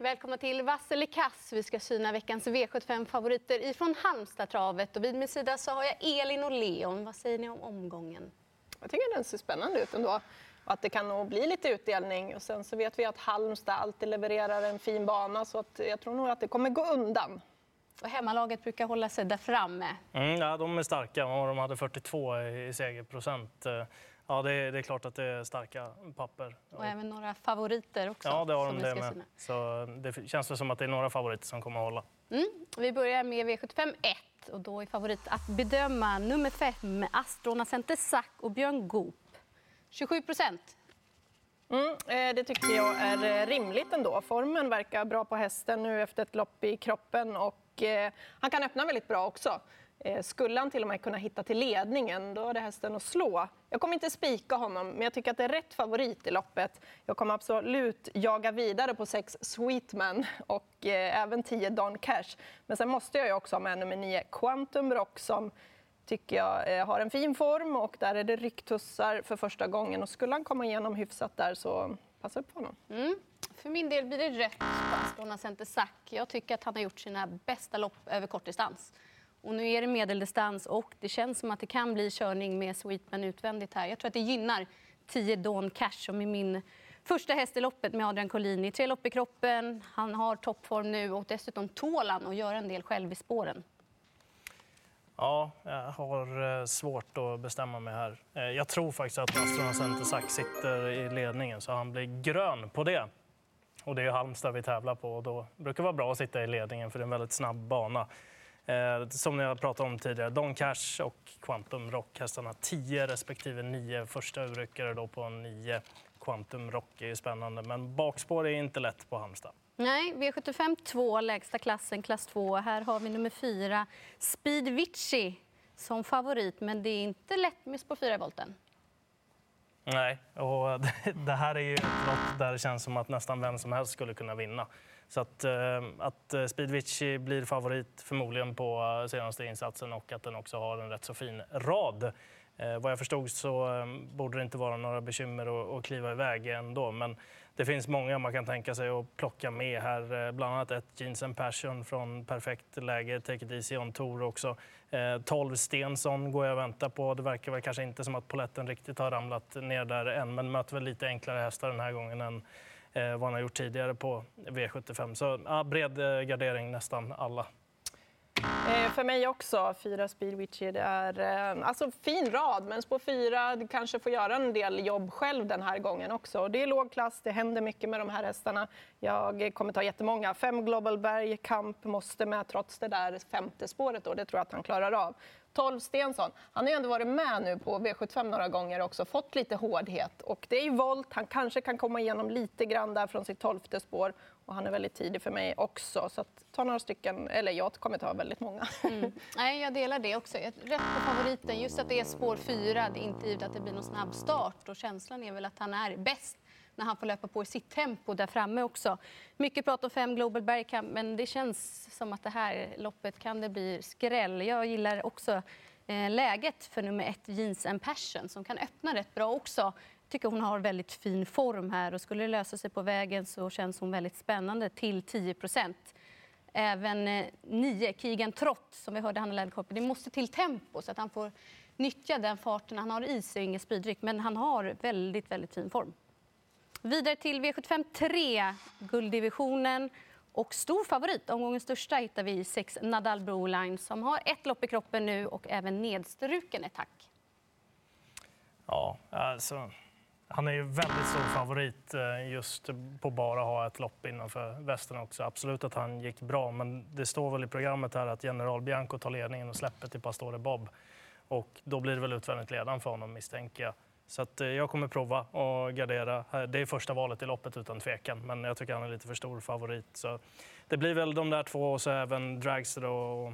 Välkomna till Vass eller kass. Vi ska syna veckans V75-favoriter ifrån Halmstadtravet. Och vid min sida så har jag Elin och Leon. Vad säger ni om omgången? Jag tycker den ser spännande ut ändå. Och att det kan nog bli lite utdelning. Och sen så vet vi att Halmstad alltid levererar en fin bana så att jag tror nog att det kommer gå undan. Och hemmalaget brukar hålla sig där framme. Mm, ja, de är starka. De hade 42 i segerprocent. Ja, det är, det är, klart att det är starka papper. Och även några favoriter också. Ja, det har de det med. Så det känns som att det är några favoriter som kommer att hålla. Mm. Vi börjar med V75 1 och då är favorit att bedöma nummer 5, Astrona Center Sack och Björn Goop. 27 procent. Mm, eh, det tycker jag är eh, rimligt ändå. Formen verkar bra på hästen nu efter ett lopp i kroppen och eh, han kan öppna väldigt bra också. Eh, skulle han till och med kunna hitta till ledningen, då är det hästen att slå. Jag kommer inte spika honom, men jag tycker att det är rätt favorit i loppet. Jag kommer absolut jaga vidare på sex Sweetman och eh, även 10 Don Cash. Men sen måste jag också ha med nummer 9 Quantum Rock som tycker jag eh, har en fin form och där är det rycktussar för första gången. Och skulle han komma igenom hyfsat där så passa upp på honom. Mm. För min del blir det rätt på Astorna Center Sack. Jag tycker att han har gjort sina bästa lopp över kortdistans. Och nu är det medeldistans och det känns som att det kan bli körning med Sweetman utvändigt här. Jag tror att det gynnar 10 Dawn Cash som är min första häst i loppet med Adrian Collini. Tre lopp i kroppen, han har toppform nu och dessutom tål han att göra en del själv i spåren. Ja, jag har eh, svårt att bestämma mig här. Eh, jag tror faktiskt att Astrona Centersack sitter i ledningen så han blir grön på det. Och det är Halmstad vi tävlar på och då brukar det vara bra att sitta i ledningen för det är en väldigt snabb bana. Eh, som jag pratade om tidigare, Don Cash och Quantum Rock, hästarna 10 respektive 9. Första urryckare då på 9. Quantum Rock är spännande, men bakspår är inte lätt på Halmstad. Nej, V75 2, lägsta klassen, klass 2. Här har vi nummer 4, Speed Vici som favorit, men det är inte lätt med spår 4 i volten. Nej, och det här är ju ett lopp där det känns som att nästan vem som helst skulle kunna vinna. Så att, eh, att eh, Speedwitchy blir favorit förmodligen på eh, senaste insatsen och att den också har en rätt så fin rad. Vad jag förstod så borde det inte vara några bekymmer att kliva iväg ändå. Men det finns många man kan tänka sig att plocka med här. Bland annat ett Jeans and Passion från perfekt läge. Take it easy on tour också. 12 Stensson går jag och väntar på. Det verkar väl kanske inte som att poletten riktigt har ramlat ner där än. Men möter väl lite enklare hästar den här gången än Eh, vad han har gjort tidigare på V75. Så ja, bred eh, gardering nästan alla. Eh, för mig också, fyra Speedwitchy. Det är eh, alltså, fin rad, men spår fyra kanske får göra en del jobb själv den här gången också. Det är låg klass, det händer mycket med de här hästarna. Jag kommer ta jättemånga. Fem Global Berg, Kamp måste med trots det där femte spåret. Då. Det tror jag att han klarar av. 12 Stensson. Han har ju ändå varit med nu på V75 några gånger också, fått lite hårdhet. Och det är ju volt, han kanske kan komma igenom lite grann där från sitt tolfte spår. Och han är väldigt tidig för mig också. Så att, ta några stycken, eller jag kommer ta väldigt många. Mm. Nej, jag delar det också. Rätt på favoriten, just att det är spår fyra. Det är inte givet att det blir någon snabb start. Och känslan är väl att han är bäst när han får löpa på i sitt tempo där framme också. Mycket prat om fem Global Bergkamp, men det känns som att det här loppet kan det bli skräll. Jag gillar också eh, läget för nummer ett, Jeans and Passion, som kan öppna rätt bra också. Jag tycker hon har väldigt fin form här och skulle det lösa sig på vägen så känns hon väldigt spännande till 10 procent. Även eh, nio, Keegan Trott, som vi hörde Hanna det måste till tempo så att han får nyttja den farten han har i sig, ingen speedryck, men han har väldigt, väldigt fin form. Vidare till V75 3, gulddivisionen. Och stor favorit, omgångens största, hittar vi i 6 Nadal Broline som har ett lopp i kroppen nu och även nedstruken ett. Ja, alltså, han är ju väldigt stor favorit eh, just på bara ha ett lopp innanför västen också. Absolut att han gick bra, men det står väl i programmet här att General Bianco tar ledningen och släpper till Pastore Bob. Och då blir det väl utvändigt ledan för honom misstänker jag. Så att eh, jag kommer prova att gardera. Det är första valet i loppet utan tvekan, men jag tycker han är lite för stor favorit. Så det blir väl de där två och så även Dragster och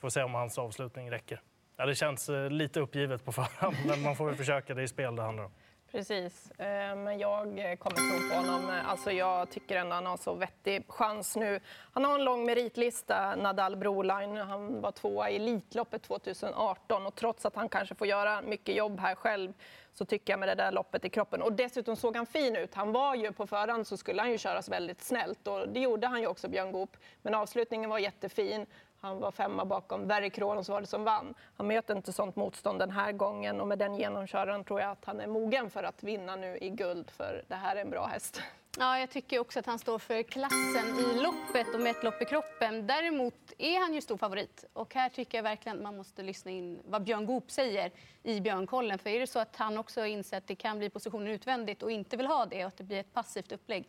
får se om hans avslutning räcker. Ja, det känns eh, lite uppgivet på förhand, men man får väl försöka. Det är spel det handlar om. Precis, eh, men jag kommer tro på honom. Alltså jag tycker ändå han har så vettig chans nu. Han har en lång meritlista, Nadal Broline. Han var tvåa i Elitloppet 2018 och trots att han kanske får göra mycket jobb här själv så tycker jag med det där loppet i kroppen. Och dessutom såg han fin ut. Han var ju på förhand så skulle han ju köras väldigt snällt och det gjorde han ju också, Björn Goop. Men avslutningen var jättefin. Han var femma bakom Verry Kronos var det som vann. Han möter inte sånt motstånd den här gången och med den genomköraren tror jag att han är mogen för att vinna nu i guld för det här är en bra häst. Ja, jag tycker också att han står för klassen i loppet och med ett lopp i kroppen. Däremot är han ju stor favorit och här tycker jag verkligen att man måste lyssna in vad Björn Goop säger i Björnkollen. För är det så att han också inser att det kan bli positionen utvändigt och inte vill ha det och att det blir ett passivt upplägg,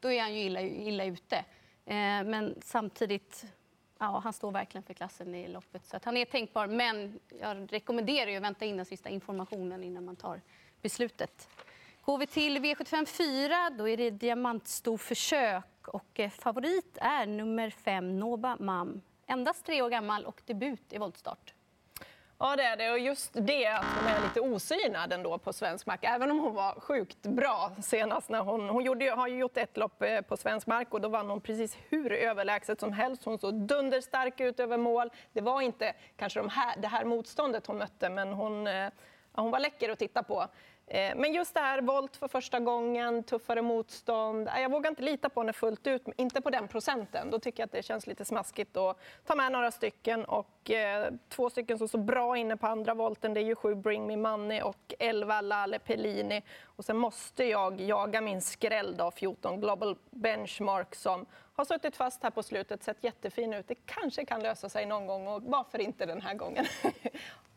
då är han ju illa, illa ute. Eh, men samtidigt Ja, han står verkligen för klassen i loppet. Så att han är tänkbar, men jag rekommenderar ju att vänta in den sista informationen innan man tar beslutet. Går vi till V75 4, då är det diamantstorförsök och eh, favorit är nummer 5, Noba Mam. Endast tre år gammal och debut i voltstart. Ja, det är det. Och just det att hon är lite osynad ändå på svensk mark, även om hon var sjukt bra senast. När hon hon gjorde, har ju gjort ett lopp eh, på svensk mark och då vann hon precis hur överlägset som helst. Hon såg dunderstark ut över mål. Det var inte kanske de här, det här motståndet hon mötte, men hon, eh, hon var läcker att titta på. Eh, men just det här, volt för första gången, tuffare motstånd. Eh, jag vågar inte lita på henne fullt ut, inte på den procenten. Då tycker jag att det känns lite smaskigt att ta med några stycken. Och eh, två stycken som står bra inne på andra volten, det är ju sju Bring Me Money och 11 Lale Pellini. Och sen måste jag jaga min skräll då, 14 Global Benchmark som har suttit fast här på slutet, sett jättefin ut. Det kanske kan lösa sig någon gång och varför inte den här gången?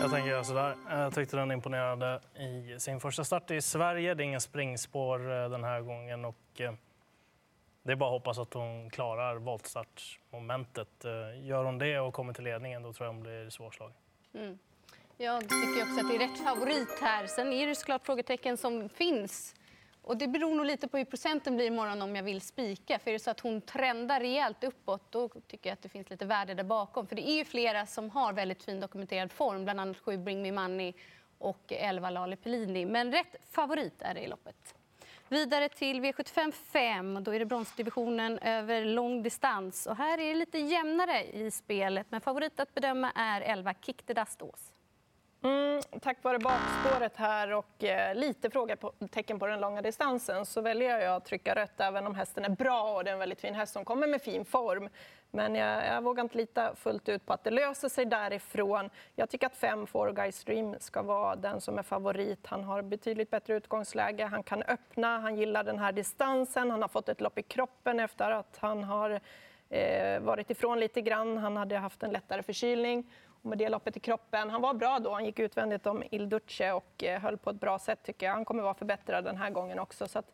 Jag tänker göra sådär. Jag tyckte den imponerade i sin första start i Sverige. Det är inga springspår eh, den här gången och eh, det är bara att hoppas att hon klarar voltstartsmomentet. Eh, gör hon det och kommer till ledningen då tror jag hon blir svårslagen. Mm. Jag tycker också att det är rätt favorit här. Sen är det såklart frågetecken som finns. Och det beror nog lite på hur procenten blir imorgon om jag vill spika. För är det så att hon trendar rejält uppåt, då tycker jag att det finns lite värde där bakom. För det är ju flera som har väldigt fin dokumenterad form, bland annat 7 Bring Me Money och 11 Lale Pellini. Men rätt favorit är det i loppet. Vidare till V75 5. Då är det bronsdivisionen över lång distans. Och här är det lite jämnare i spelet, men favorit att bedöma är 11 Kick the Dust Ås. Mm, tack vare bakspåret här och eh, lite frågetecken på den långa distansen så väljer jag att trycka rött även om hästen är bra och det är en väldigt fin häst som kommer med fin form. Men jag, jag vågar inte lita fullt ut på att det löser sig därifrån. Jag tycker att 5 Four Guys Dream ska vara den som är favorit. Han har betydligt bättre utgångsläge, han kan öppna, han gillar den här distansen, han har fått ett lopp i kroppen efter att han har eh, varit ifrån lite grann. Han hade haft en lättare förkylning med det loppet i kroppen. Han var bra då, han gick utvändigt om Il Duce och eh, höll på ett bra sätt tycker jag. Han kommer vara förbättrad den här gången också. Så att,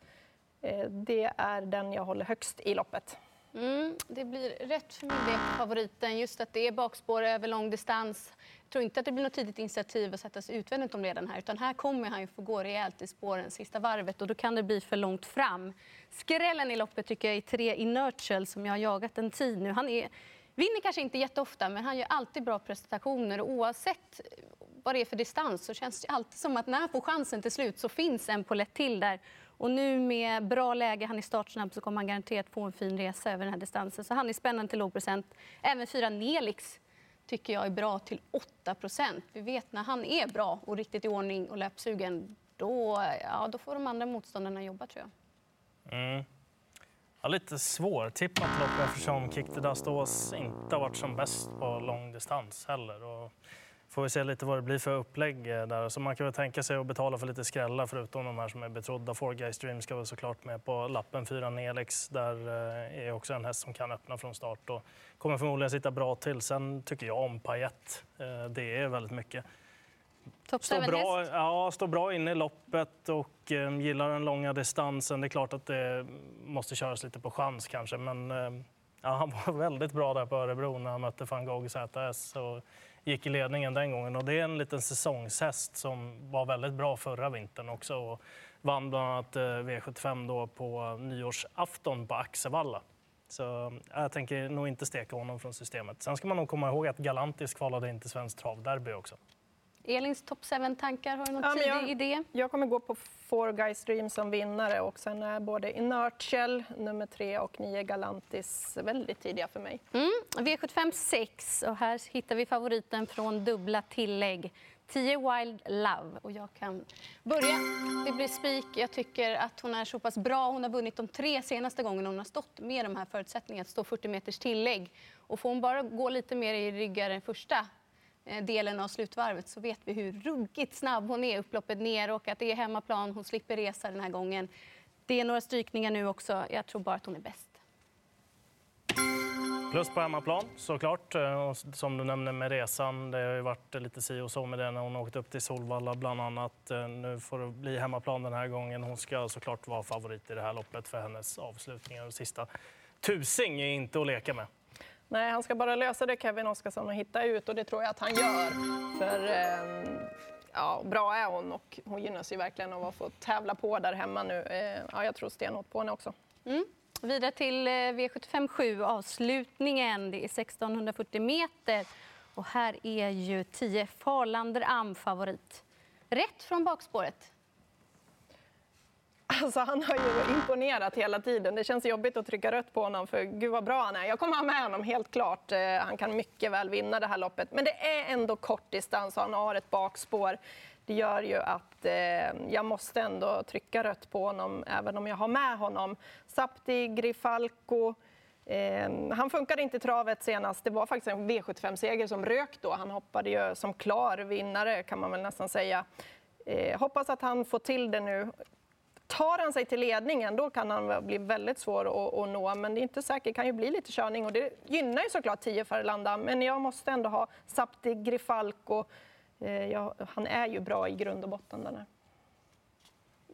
eh, det är den jag håller högst i loppet. Mm, det blir rätt för min det favoriten. Just att det är bakspår över lång distans. Jag tror inte att det blir något tidigt initiativ att sätta sig utvändigt om ledaren här. Utan här kommer han ju få gå rejält i spåren sista varvet och då kan det bli för långt fram. Skrällen i loppet tycker jag är tre Inertial som jag har jagat en tid nu. Han är Vinner kanske inte jätteofta, men han gör alltid bra prestationer. Och oavsett vad det är för distans så känns det alltid som att när han får chansen till slut så finns en lätt till där. Och nu med bra läge, han är startsnabb, så kommer han garanterat få en fin resa över den här distansen. Så han är spännande till låg procent. Även fyra Nelix tycker jag är bra till 8 procent. Vi vet när han är bra och riktigt i ordning och löpsugen, då, ja, då får de andra motståndarna jobba tror jag. Mm. Ja, lite svårtippat lopp eftersom Kick the Dust Ås inte har varit som bäst på lång distans heller. Och får vi se lite vad det blir för upplägg där. Så man kan väl tänka sig att betala för lite skrällar förutom de här som är betrodda. Four Guys Dream ska väl såklart med på lappen. Fyra Nelix, där eh, är också en häst som kan öppna från start och kommer förmodligen sitta bra till. Sen tycker jag om Payet. Eh, det är väldigt mycket. Står bra, ja, står bra inne i loppet och eh, gillar den långa distansen. Det är klart att det måste köras lite på chans kanske, men eh, ja, han var väldigt bra där på Örebro när han mötte van Gogh ZS och gick i ledningen den gången. Och det är en liten säsongshäst som var väldigt bra förra vintern också och vann bland annat eh, V75 då på nyårsafton på Axevalla. Så jag tänker nog inte steka honom från systemet. Sen ska man nog komma ihåg att Galantis kvalade in till Svenskt travderby också. Elins top 7-tankar, har du någon Ja, tidig jag- idé? Jag kommer gå på Four Guys Dream som vinnare och sen är både Inertial, nummer tre och nio Galantis väldigt tidiga för mig. Mm, V75 6 och här hittar vi favoriten från dubbla tillägg. 10 Wild Love och jag kan börja. Det blir spik. Jag tycker att hon är så pass bra. Hon har vunnit de tre senaste gångerna hon har stått med de här förutsättningarna att stå 40 meters tillägg. Och får hon bara gå lite mer i ryggar den första Eh, delen av slutvarvet så vet vi hur ruggigt snabb hon är upploppet ner och att det är hemmaplan. Hon slipper resa den här gången. Det är några strykningar nu också. Jag tror bara att hon är bäst. Plus på hemmaplan såklart. Eh, och Som du nämnde med resan, det har ju varit lite si och så med det när hon åkte upp till Solvalla bland annat. Eh, nu får det bli hemmaplan den här gången. Hon ska såklart vara favorit i det här loppet för hennes avslutningar och sista tusing är inte att leka med. Nej, han ska bara lösa det, Kevin Oskarsson, och hitta ut och det tror jag att han gör. För eh, ja, bra är hon och hon gynnas ju verkligen av att få tävla på där hemma nu. Eh, ja, jag tror stenhårt på henne också. Mm. Vidare till eh, V75 7, avslutningen. Det är 1640 meter. Och här är ju 10 Farlander Am favorit. Rätt från bakspåret. Alltså, han har ju imponerat hela tiden. Det känns jobbigt att trycka rött på honom, för gud vad bra han är. Jag kommer ha med honom helt klart. Eh, han kan mycket väl vinna det här loppet. Men det är ändå kort distans och han har ett bakspår. Det gör ju att eh, jag måste ändå trycka rött på honom, även om jag har med honom. Sapti, Grifalco. Eh, han funkade inte i travet senast. Det var faktiskt en V75-seger som rök då. Han hoppade ju som klar vinnare, kan man väl nästan säga. Eh, hoppas att han får till det nu. Tar han sig till ledningen då kan han bli väldigt svår att, att nå, men det är inte säkert. Det kan ju bli lite körning och det gynnar ju såklart 10 Farlanda. Men jag måste ändå ha Sapti Grifalko. Eh, ja, han är ju bra i grund och botten. Den här.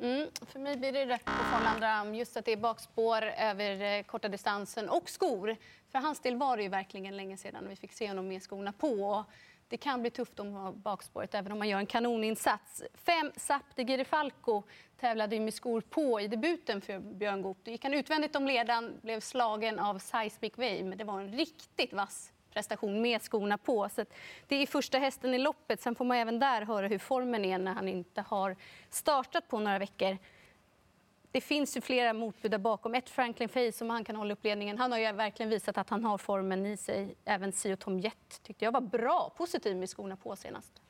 Mm, för mig blir det rätt på Farlander Just att det är bakspår över eh, korta distansen och skor. För hans del var det ju verkligen länge sedan vi fick se honom med skorna på. Det kan bli tufft om man bakspåret, även om man gör en kanoninsats. Fem Sapte Girifalco tävlade ju med skor på i debuten för Björn Goop. Då gick han utvändigt om ledan, blev slagen av Seismic Wave, men det var en riktigt vass prestation med skorna på. Så det är första hästen i loppet. Sen får man även där höra hur formen är när han inte har startat på några veckor. Det finns ju flera motbud där bakom. Ett Franklin Faye som han kan hålla upp ledningen. Han har ju verkligen visat att han har formen i sig. Även Sio Tom Jett tyckte jag var bra, positiv med skorna på senast.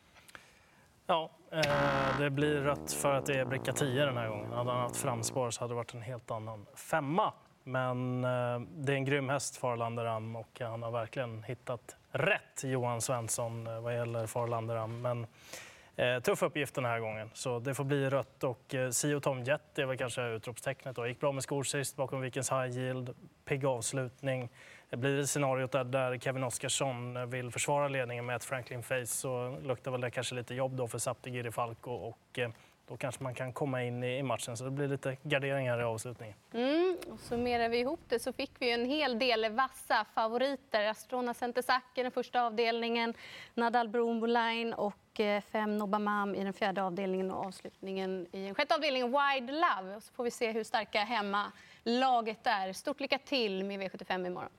Ja, eh, det blir rött för att det är bricka 10 den här gången. Hade han haft framspår så hade det varit en helt annan femma. Men eh, det är en grym häst, Farlander Am, och han har verkligen hittat rätt, Johan Svensson, eh, vad gäller Farlander Am. Men eh, tuff uppgift den här gången, så det får bli rött. Och eh, Sio Tom Jet är väl kanske utropstecknet. Då. Gick bra med skor sist bakom Vikens High Yield, pigg avslutning. Det blir scenariot där, där Kevin Oskarsson vill försvara ledningen med ett Franklin Face så luktar väl det kanske lite jobb då för Sapti Falco och eh, då kanske man kan komma in i matchen så det blir lite garderingar i avslutningen. Mm, och summerar vi ihop det så fick vi en hel del vassa favoriter. Astrona Centesac i den första avdelningen, Nadal Bromboline och eh, fem Nobamam i den fjärde avdelningen och avslutningen i den sjätte avdelningen Wide Love. Och så får vi se hur starka hemmalaget är. Stort lycka till med V75 imorgon.